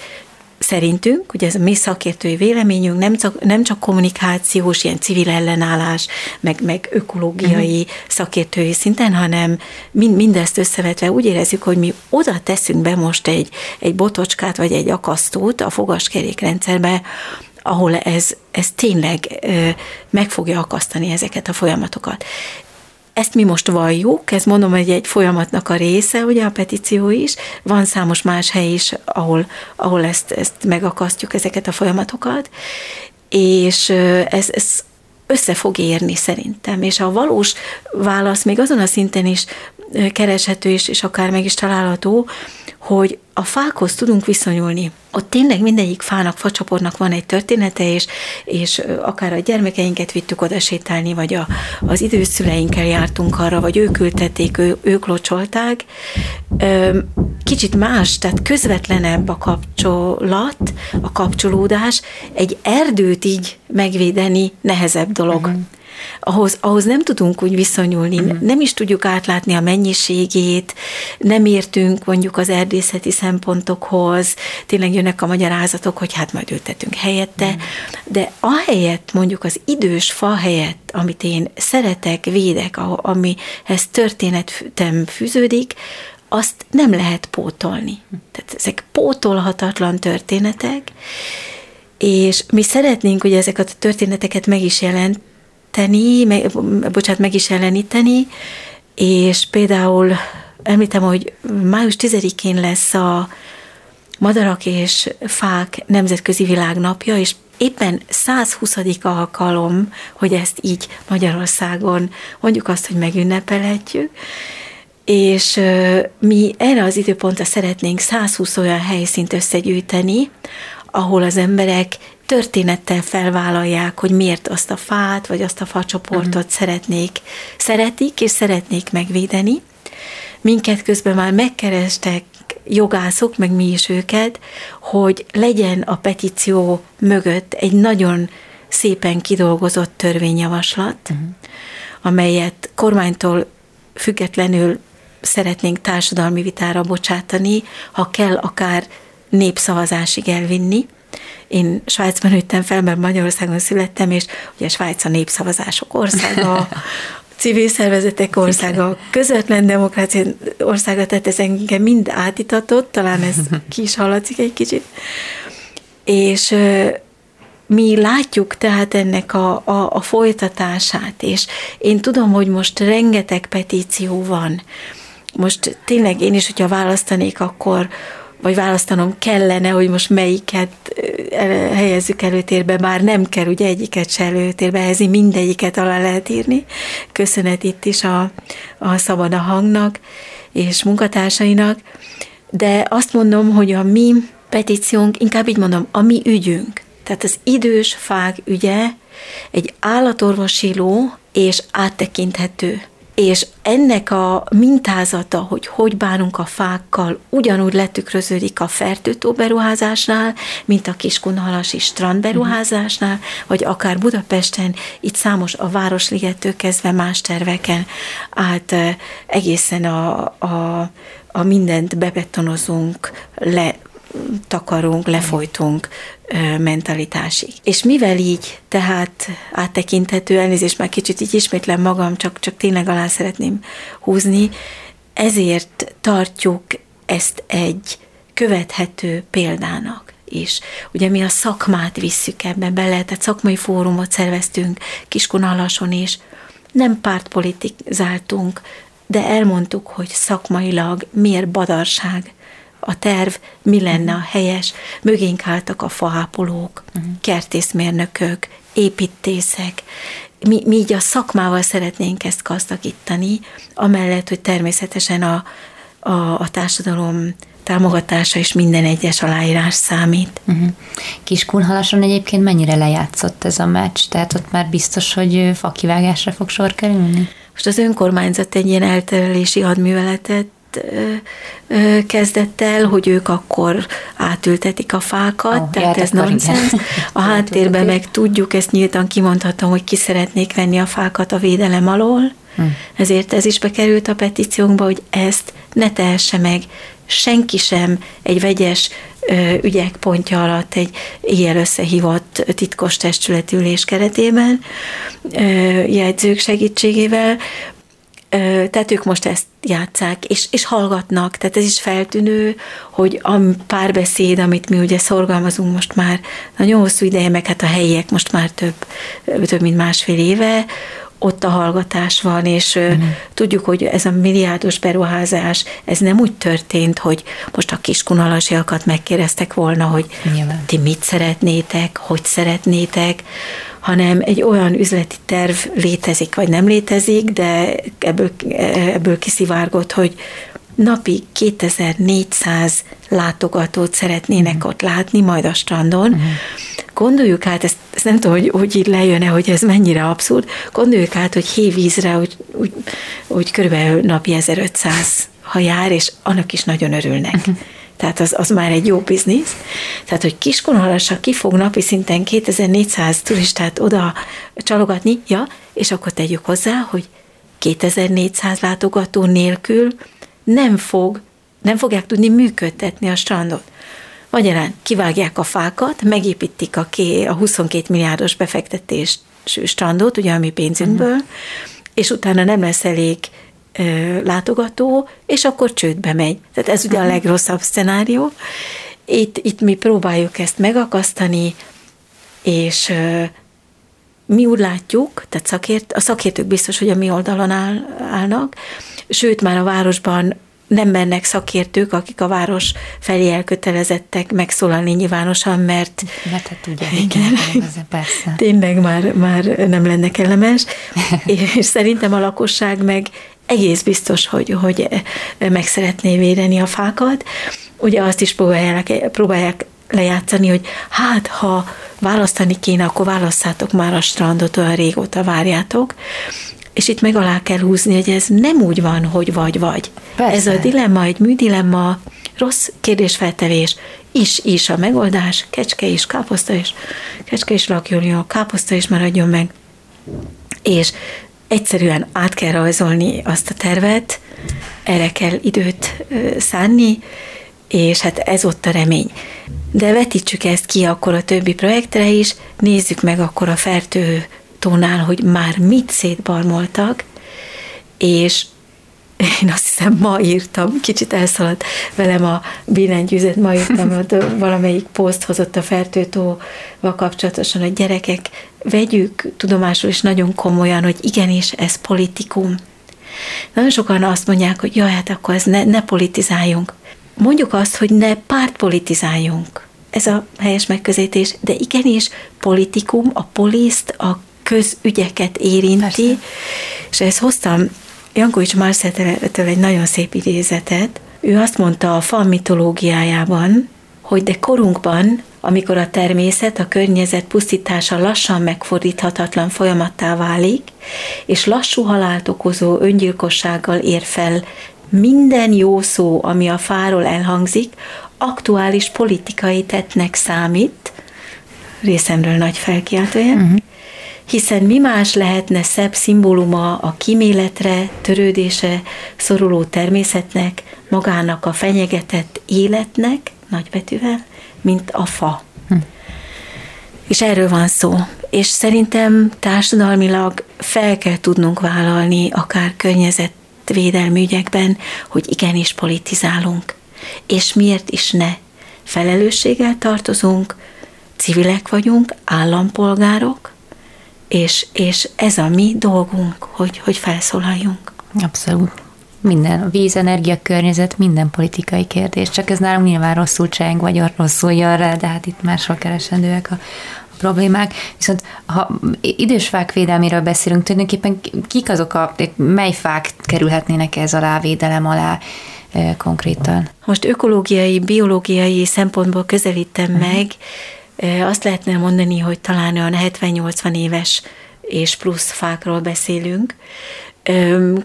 szerintünk, ugye ez a mi szakértői véleményünk, nem csak, nem csak kommunikációs, ilyen civil ellenállás, meg, meg ökológiai uh-huh. szakértői szinten, hanem mind, mindezt összevetve úgy érezzük, hogy mi oda teszünk be most egy, egy botocskát, vagy egy akasztót a fogaskerékrendszerbe, ahol ez, ez tényleg meg fogja akasztani ezeket a folyamatokat. Ezt mi most valljuk, ez mondom, hogy egy folyamatnak a része, ugye a petíció is, van számos más hely is, ahol, ahol ezt, ezt megakasztjuk, ezeket a folyamatokat, és ez, ez össze fog érni szerintem, és a valós válasz még azon a szinten is kereshető, és, és akár meg is található, hogy a fákhoz tudunk viszonyulni. Ott tényleg mindegyik fának, facsapornak van egy története, és, és akár a gyermekeinket vittük oda sétálni, vagy a, az időszüleinkkel jártunk arra, vagy ők ültették, ő, ők locsolták. Kicsit más, tehát közvetlenebb a kapcsolat, a kapcsolódás. Egy erdőt így megvédeni nehezebb dolog. Uh-huh ahhoz, ahhoz nem tudunk úgy viszonyulni, mm. nem is tudjuk átlátni a mennyiségét, nem értünk mondjuk az erdészeti szempontokhoz, tényleg jönnek a magyarázatok, hogy hát majd ültetünk helyette, mm. de ahelyett mondjuk az idős fa helyett, amit én szeretek, védek, amihez történetem fűződik, azt nem lehet pótolni. Tehát ezek pótolhatatlan történetek, és mi szeretnénk, hogy ezeket a történeteket meg is jelent, tenni, meg, bocsánat, meg is elleníteni, és például említem, hogy május 10-én lesz a Madarak és Fák Nemzetközi Világnapja, és éppen 120. alkalom, hogy ezt így Magyarországon mondjuk azt, hogy megünnepelhetjük, és mi erre az időpontra szeretnénk 120 olyan helyszínt összegyűjteni, ahol az emberek történettel felvállalják, hogy miért azt a fát, vagy azt a facsoportot uh-huh. szeretnék, szeretik és szeretnék megvédeni. Minket közben már megkerestek jogászok, meg mi is őket, hogy legyen a petíció mögött egy nagyon szépen kidolgozott törvényjavaslat, uh-huh. amelyet kormánytól függetlenül szeretnénk társadalmi vitára bocsátani, ha kell akár népszavazásig elvinni. Én Svájcban nőttem fel, mert Magyarországon születtem, és ugye Svájc a népszavazások országa, civil szervezetek országa, közvetlen demokrácia országa, tehát ez engem mind átitatott, talán ez ki is hallatszik egy kicsit. És mi látjuk tehát ennek a, a, a folytatását, és én tudom, hogy most rengeteg petíció van. Most tényleg én is, hogyha választanék, akkor vagy választanom kellene, hogy most melyiket helyezzük előtérbe, bár nem kell ugye egyiket se előtérbe helyezni, mindegyiket alá lehet írni. Köszönet itt is a, a Szabad a Hangnak és munkatársainak, de azt mondom, hogy a mi petíciónk, inkább így mondom, a mi ügyünk, tehát az idős fág ügye egy állatorvosi ló és áttekinthető és ennek a mintázata, hogy hogy bánunk a fákkal, ugyanúgy letükröződik a fertőtó beruházásnál, mint a Kiskunhalasi strandberuházásnál, vagy akár Budapesten, itt számos a Városligettől kezdve más terveken át egészen a, a, a mindent bebetonozunk, le, takarunk, lefolytunk mentalitásig. És mivel így, tehát áttekinthető, elnézést már kicsit így ismétlem magam, csak, csak tényleg alá szeretném húzni, ezért tartjuk ezt egy követhető példának is. Ugye mi a szakmát visszük ebben bele, tehát szakmai fórumot szerveztünk Kiskunalason is, nem pártpolitizáltunk, de elmondtuk, hogy szakmailag miért badarság a terv, mi lenne a helyes. Mögénk álltak a faápolók, uh-huh. kertészmérnökök, építészek. Mi, mi így a szakmával szeretnénk ezt gazdagítani, amellett, hogy természetesen a, a, a társadalom támogatása és minden egyes aláírás számít. Uh-huh. Kiskunhalason egyébként mennyire lejátszott ez a meccs? Tehát ott már biztos, hogy fakivágásra fog sor kerülni? Most az önkormányzat egy ilyen elterelési hadműveletet kezdett el, hogy ők akkor átültetik a fákat, oh, tehát ez nonsens. A háttérben meg tudjuk, ezt nyíltan kimondhatom, hogy ki szeretnék venni a fákat a védelem alól, hmm. ezért ez is bekerült a petíciónkba, hogy ezt ne tehesse meg senki sem egy vegyes ügyek pontja alatt egy ilyen összehívott titkos testületülés keretében, jegyzők segítségével, tehát ők most ezt játszák, és, és hallgatnak, tehát ez is feltűnő, hogy a párbeszéd, amit mi ugye szorgalmazunk most már nagyon hosszú ideje, meg hát a helyiek most már több, több mint másfél éve, ott a hallgatás van, és uh-huh. tudjuk, hogy ez a milliárdos beruházás, ez nem úgy történt, hogy most a kiskunalasiakat megkérdeztek volna, hogy Nyilván. ti mit szeretnétek, hogy szeretnétek, hanem egy olyan üzleti terv létezik, vagy nem létezik, de ebből, ebből kiszivárgott, hogy napi 2400 látogatót szeretnének uh-huh. ott látni, majd a strandon. Uh-huh. Gondoljuk át, ezt, ezt nem tudom, hogy, hogy így lejön-e, hogy ez mennyire abszurd, gondoljuk át, hogy hévízre, hogy, hogy, hogy körülbelül napi 1500 ha jár, és annak is nagyon örülnek. Uh-huh tehát az, az már egy jó biznisz. Tehát, hogy Kiskunhalasra ki fog napi szinten 2400 turistát oda csalogatni, ja, és akkor tegyük hozzá, hogy 2400 látogató nélkül nem fog, nem fogják tudni működtetni a strandot. Magyarán kivágják a fákat, megépítik a, ké, a 22 milliárdos befektetés strandot, ugye a mi pénzünkből, uh-huh. és utána nem lesz elég látogató, és akkor csődbe megy. Tehát ez ugye a legrosszabb szenárió. Itt, itt mi próbáljuk ezt megakasztani, és mi úgy látjuk, tehát szakért, a szakértők biztos, hogy a mi oldalon áll, állnak, sőt már a városban nem mennek szakértők, akik a város felé elkötelezettek megszólalni nyilvánosan, mert... Mert hát ugye, igen, ez persze. Tényleg már, már nem lenne kellemes, és szerintem a lakosság meg egész biztos, hogy, hogy meg szeretné védeni a fákat. Ugye azt is próbálják, próbálják lejátszani, hogy hát, ha választani kéne, akkor válasszátok már a strandot, olyan régóta várjátok. És itt meg alá kell húzni, hogy ez nem úgy van, hogy vagy-vagy. Ez a dilemma, egy műdilemma, rossz kérdésfeltevés, is, is a megoldás, kecske is, káposzta is, kecske is lakjon jó, káposzta is maradjon meg. És egyszerűen át kell rajzolni azt a tervet, erre kell időt szánni, és hát ez ott a remény. De vetítsük ezt ki akkor a többi projektre is, nézzük meg akkor a fertő tónál, hogy már mit szétbarmoltak, és én azt hiszem ma írtam, kicsit elszaladt velem a billentyűzet, ma írtam, hogy valamelyik poszt hozott a fertőtóval kapcsolatosan, hogy gyerekek, vegyük tudomásul is nagyon komolyan, hogy igenis ez politikum. Nagyon sokan azt mondják, hogy jaj, hát akkor ez ne, ne politizáljunk. Mondjuk azt, hogy ne pártpolitizáljunk. Ez a helyes megközelítés, de igenis politikum, a poliszt, a közügyeket érinti, Persze. és ezt hoztam Jankovics Marceltől egy nagyon szép idézetet. Ő azt mondta a fa mitológiájában, hogy de korunkban, amikor a természet, a környezet pusztítása lassan megfordíthatatlan folyamattá válik, és lassú halált okozó öngyilkossággal ér fel minden jó szó, ami a fáról elhangzik, aktuális politikai tettnek számít, részemről nagy felkiáltója, uh-huh hiszen mi más lehetne szebb szimbóluma a kiméletre, törődése szoruló természetnek, magának a fenyegetett életnek, nagybetűvel, mint a fa. Hm. És erről van szó. És szerintem társadalmilag fel kell tudnunk vállalni, akár környezetvédelmi ügyekben, hogy igenis politizálunk. És miért is ne? Felelősséggel tartozunk, civilek vagyunk, állampolgárok, és, és ez a mi dolgunk, hogy, hogy felszólaljunk. Abszolút. Minden, a víz, energia, környezet, minden politikai kérdés. Csak ez nálunk nyilván rosszul cseng, vagy rosszul jön rá, de hát itt másról keresendőek a, a problémák. Viszont ha idős fák védelméről beszélünk, tulajdonképpen kik azok a, mely fák kerülhetnének ez alá, védelem alá e, konkrétan? Most ökológiai, biológiai szempontból közelítem uh-huh. meg, azt lehetne mondani, hogy talán olyan 70-80 éves és plusz fákról beszélünk.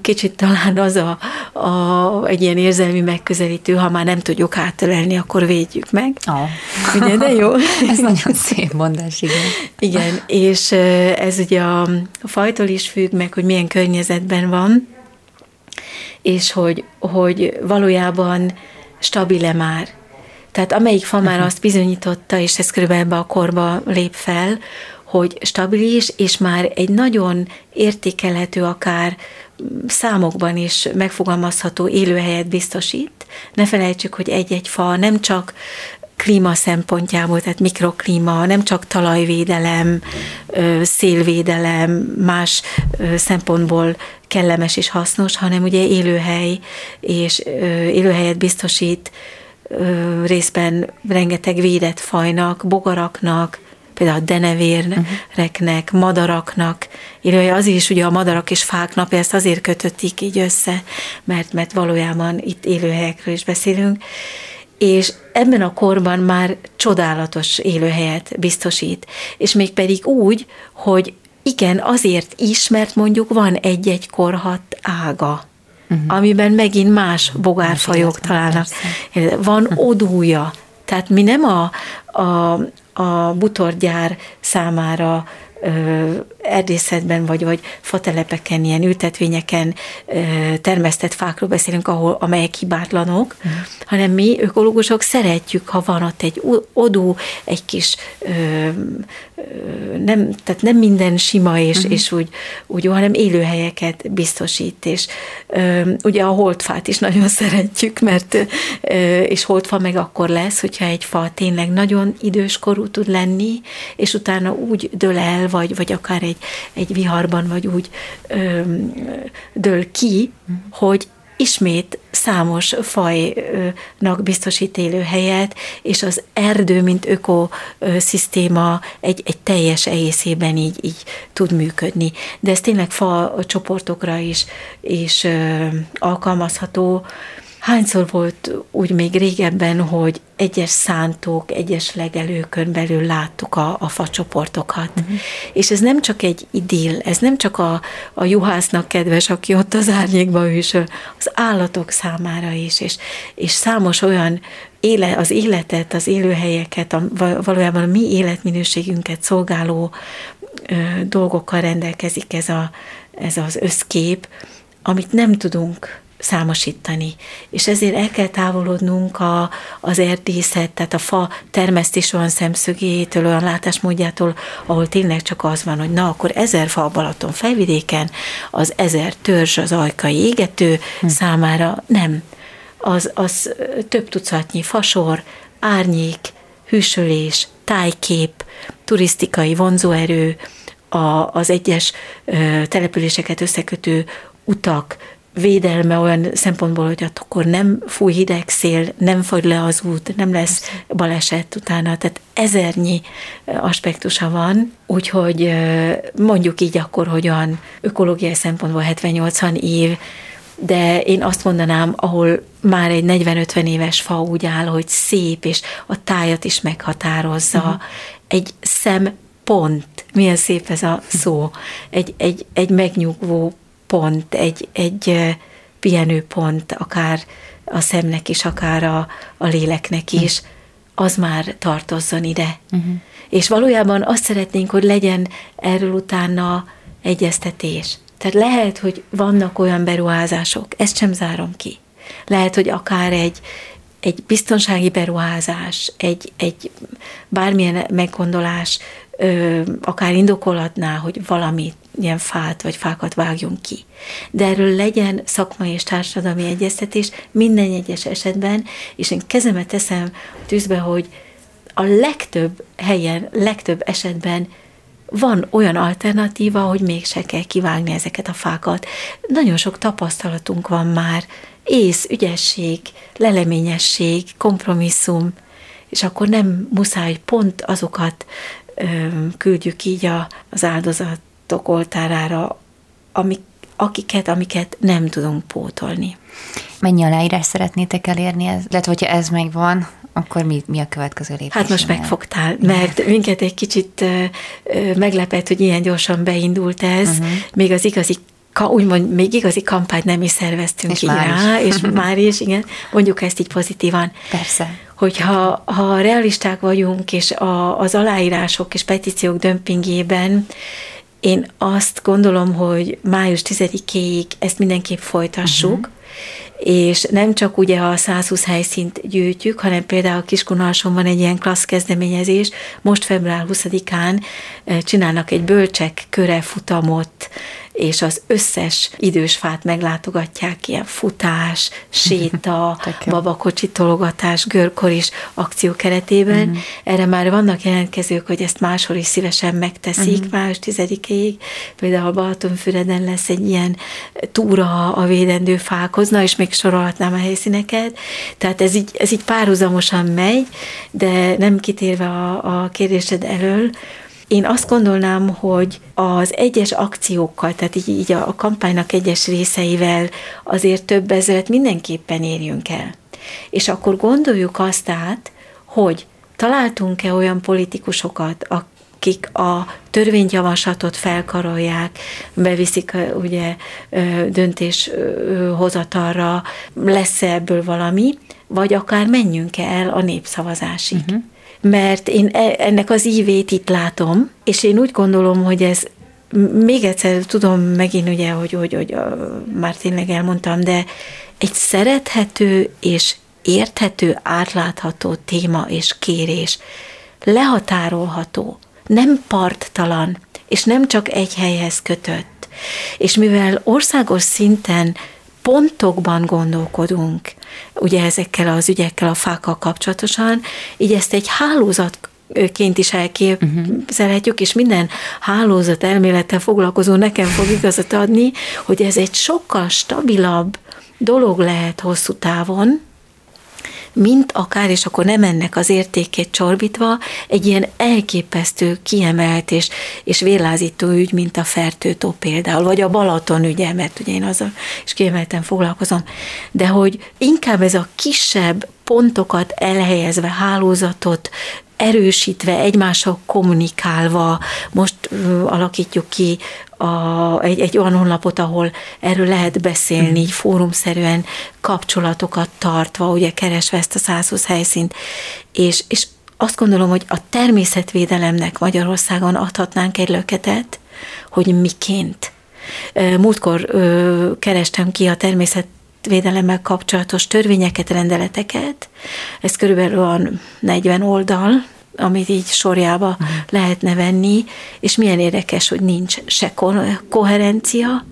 Kicsit talán az a, a, egy ilyen érzelmi megközelítő, ha már nem tudjuk átölelni, akkor védjük meg. Oh. Ugye, de jó? Ez nagyon szép mondás, igen. Igen, és ez ugye a, a fajtól is függ meg, hogy milyen környezetben van, és hogy, hogy valójában stabil-e már tehát amelyik fa már azt bizonyította, és ez körülbelül ebbe a korba lép fel, hogy stabilis, és már egy nagyon értékelhető, akár számokban is megfogalmazható élőhelyet biztosít. Ne felejtsük, hogy egy-egy fa nem csak klíma szempontjából, tehát mikroklíma, nem csak talajvédelem, szélvédelem, más szempontból kellemes és hasznos, hanem ugye élőhely, és élőhelyet biztosít részben rengeteg védett fajnak, bogaraknak, például a denevéreknek, uh-huh. madaraknak, illetve az is ugye a madarak és fák napja, ezt azért kötötték így össze, mert, mert valójában itt élőhelyekről is beszélünk, és ebben a korban már csodálatos élőhelyet biztosít, és még pedig úgy, hogy igen, azért is, mert mondjuk van egy-egy korhat ága uh-huh. amiben megint más bogárfajok találnak. Persze. Van uh-huh. odúja, tehát mi nem a, a, a butorgyár számára erdészetben vagy, vagy fatelepeken, ilyen ültetvényeken termesztett fákról beszélünk, ahol, amelyek hibátlanok, uh-huh. hanem mi ökológusok szeretjük, ha van ott egy odú, egy kis nem, tehát nem minden sima és, uh-huh. és úgy, úgy jó, hanem élőhelyeket biztosít, és ugye a holdfát is nagyon szeretjük, mert és holdfa meg akkor lesz, hogyha egy fa tényleg nagyon időskorú tud lenni, és utána úgy dől el, vagy, vagy akár egy, egy viharban, vagy úgy öm, dől ki, uh-huh. hogy ismét számos fajnak biztosít élőhelyet, és az erdő, mint ökoszisztéma egy, egy teljes egészében így, így tud működni. De ez tényleg fa csoportokra is, is alkalmazható. Hányszor volt úgy még régebben, hogy egyes szántók, egyes legelőkön belül láttuk a, a facsoportokat. Uh-huh. És ez nem csak egy idill, ez nem csak a, a juhásznak kedves, aki ott az árnyékban hűsöl, az állatok számára is, és, és számos olyan éle, az életet, az élőhelyeket, a, valójában a mi életminőségünket szolgáló ö, dolgokkal rendelkezik ez, a, ez az összkép, amit nem tudunk számosítani. És ezért el kell távolodnunk a, az erdészet, tehát a fa termesztés olyan szemszögétől, olyan látásmódjától, ahol tényleg csak az van, hogy na, akkor ezer fa a Balaton fejvidéken, az ezer törzs az ajkai égető hm. számára nem. Az, az több tucatnyi fasor, árnyék, hűsölés, tájkép, turisztikai vonzóerő, a, az egyes ö, településeket összekötő utak, védelme olyan szempontból, hogy akkor nem fúj hideg szél, nem fagy le az út, nem lesz baleset utána, tehát ezernyi aspektusa van, úgyhogy mondjuk így akkor, hogy olyan ökológiai szempontból 70-80 év, de én azt mondanám, ahol már egy 40-50 éves fa úgy áll, hogy szép, és a tájat is meghatározza, uh-huh. egy szempont, milyen szép ez a szó, egy, egy, egy megnyugvó pont, egy, egy pihenőpont, akár a szemnek is, akár a, a léleknek is, az már tartozzon ide. Uh-huh. És valójában azt szeretnénk, hogy legyen erről utána egyeztetés. Tehát lehet, hogy vannak olyan beruházások, ezt sem zárom ki. Lehet, hogy akár egy, egy biztonsági beruházás, egy, egy bármilyen meggondolás ö, akár indokolatná, hogy valamit, ilyen fát vagy fákat vágjunk ki. De erről legyen szakmai és társadalmi egyeztetés minden egyes esetben, és én kezemet teszem tűzbe, hogy a legtöbb helyen, legtöbb esetben van olyan alternatíva, hogy mégse kell kivágni ezeket a fákat. Nagyon sok tapasztalatunk van már, ész, ügyesség, leleményesség, kompromisszum, és akkor nem muszáj pont azokat ö, küldjük így a, az áldozatok oltárára, amik, akiket, amiket nem tudunk pótolni. Mennyi aláírás szeretnétek elérni? Ez, lehet, hogyha ez megvan, akkor mi, mi a következő lépés? Hát most megfogtál, mert minket egy kicsit meglepett, hogy ilyen gyorsan beindult ez, uh-huh. még az igazi úgymond még igazi kampányt nem is szerveztünk és már rá, is. és már is, igen, mondjuk ezt így pozitívan. Persze. Hogyha ha realisták vagyunk, és a, az aláírások és petíciók dömpingében én azt gondolom, hogy május 10-éig ezt mindenképp folytassuk, uh-huh és nem csak ugye a 120 helyszínt gyűjtjük, hanem például a Kiskunalson van egy ilyen klassz kezdeményezés, most február 20-án eh, csinálnak egy bölcsek köre futamot, és az összes idős fát meglátogatják, ilyen futás, séta, babakocsi tologatás, görkor is akció keretében. Uh-huh. Erre már vannak jelentkezők, hogy ezt máshol is szívesen megteszik, uh-huh. május 10-ig. Például Balatonfüreden lesz egy ilyen túra a védendő fákhoz, na és még sorolhatnám a helyszíneket. Tehát ez így, ez így párhuzamosan megy, de nem kitérve a, a kérdésed elől, én azt gondolnám, hogy az egyes akciókkal, tehát így, így a, a kampánynak egyes részeivel azért több ezeret mindenképpen érjünk el. És akkor gondoljuk azt át, hogy találtunk-e olyan politikusokat, akik a törvényjavaslatot felkarolják, beviszik ugye döntéshozatalra, lesz-e ebből valami, vagy akár menjünk-e el a népszavazásig. Uh-huh mert én e, ennek az ívét itt látom, és én úgy gondolom, hogy ez még egyszer tudom megint ugye, hogy, hogy, hogy már tényleg elmondtam, de egy szerethető és érthető, átlátható téma és kérés, lehatárolható, nem parttalan, és nem csak egy helyhez kötött. És mivel országos szinten pontokban gondolkodunk, ugye ezekkel az ügyekkel, a fákkal kapcsolatosan, így ezt egy hálózat ként is elképzelhetjük, uh-huh. és minden hálózat elmélettel foglalkozó nekem fog igazat adni, hogy ez egy sokkal stabilabb dolog lehet hosszú távon, mint akár, és akkor nem ennek az értékét csorbítva, egy ilyen elképesztő, kiemelt és, és vérlázító ügy, mint a Fertőtó például, vagy a Balaton ügye, mert ugye én azzal is kiemelten foglalkozom, de hogy inkább ez a kisebb pontokat elhelyezve, hálózatot erősítve, egymással kommunikálva, most alakítjuk ki a, egy, egy olyan honlapot, ahol erről lehet beszélni, így fórumszerűen kapcsolatokat tartva, ugye keresve ezt a 120 helyszínt, és, és azt gondolom, hogy a természetvédelemnek Magyarországon adhatnánk egy löketet, hogy miként. Múltkor ö, kerestem ki a természet védelemmel kapcsolatos törvényeket, rendeleteket. Ez körülbelül a 40 oldal, amit így sorjába uh-huh. lehetne venni, és milyen érdekes, hogy nincs se koherencia,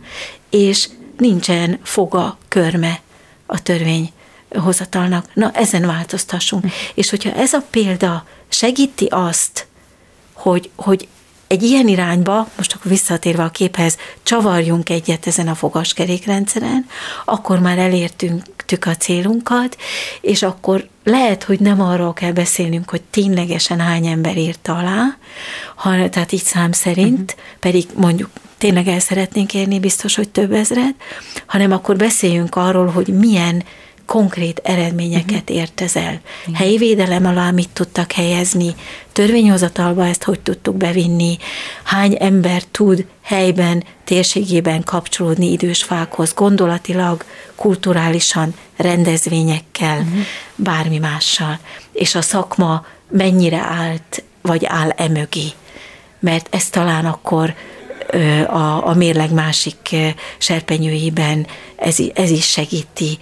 és nincsen foga, körme a törvény hozatalnak. Na, ezen változtassunk. Uh-huh. És hogyha ez a példa segíti azt, hogy, hogy egy ilyen irányba, most akkor visszatérve a képhez, csavarjunk egyet ezen a fogaskerékrendszeren, akkor már elértünk a célunkat, és akkor lehet, hogy nem arról kell beszélnünk, hogy ténylegesen hány ember írta alá, hanem, tehát így szám szerint, uh-huh. pedig mondjuk tényleg el szeretnénk érni, biztos, hogy több ezret, hanem akkor beszéljünk arról, hogy milyen konkrét eredményeket uh-huh. ért ez el. Helyi védelem alá mit tudtak helyezni, törvényhozatalba ezt hogy tudtuk bevinni, hány ember tud helyben, térségében kapcsolódni idős fákhoz, gondolatilag, kulturálisan, rendezvényekkel, uh-huh. bármi mással. És a szakma mennyire állt, vagy áll emögé. Mert ez talán akkor a, a mérleg másik serpenyőiben ez, ez is segíti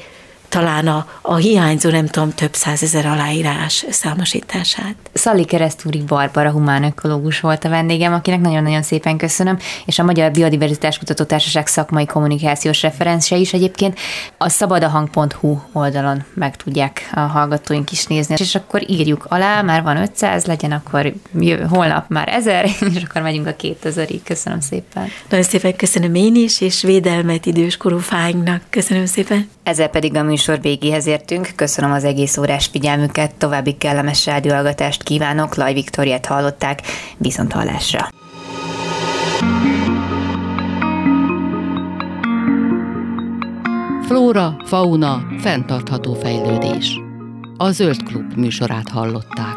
talán a, a hiányzó, nem tudom, több százezer aláírás számosítását. Szali Keresztúri Barbara humán ökológus volt a vendégem, akinek nagyon-nagyon szépen köszönöm, és a Magyar Biodiverzitás Kutatótársaság szakmai kommunikációs referencia is egyébként a szabadahang.hu oldalon meg tudják a hallgatóink is nézni, és akkor írjuk alá, már van 500, legyen akkor jövő, holnap már 1000, és akkor megyünk a 2000-ig. Köszönöm szépen. Nagyon szépen köszönöm én is, és védelmet időskorú fáinknak. Köszönöm szépen. Ezzel pedig a műsor műsor végéhez értünk. Köszönöm az egész órás figyelmüket, további kellemes rádióhallgatást kívánok. Laj Viktoriát hallották, viszont hallásra. Flóra, fauna, fenntartható fejlődés. A Zöld Klub műsorát hallották.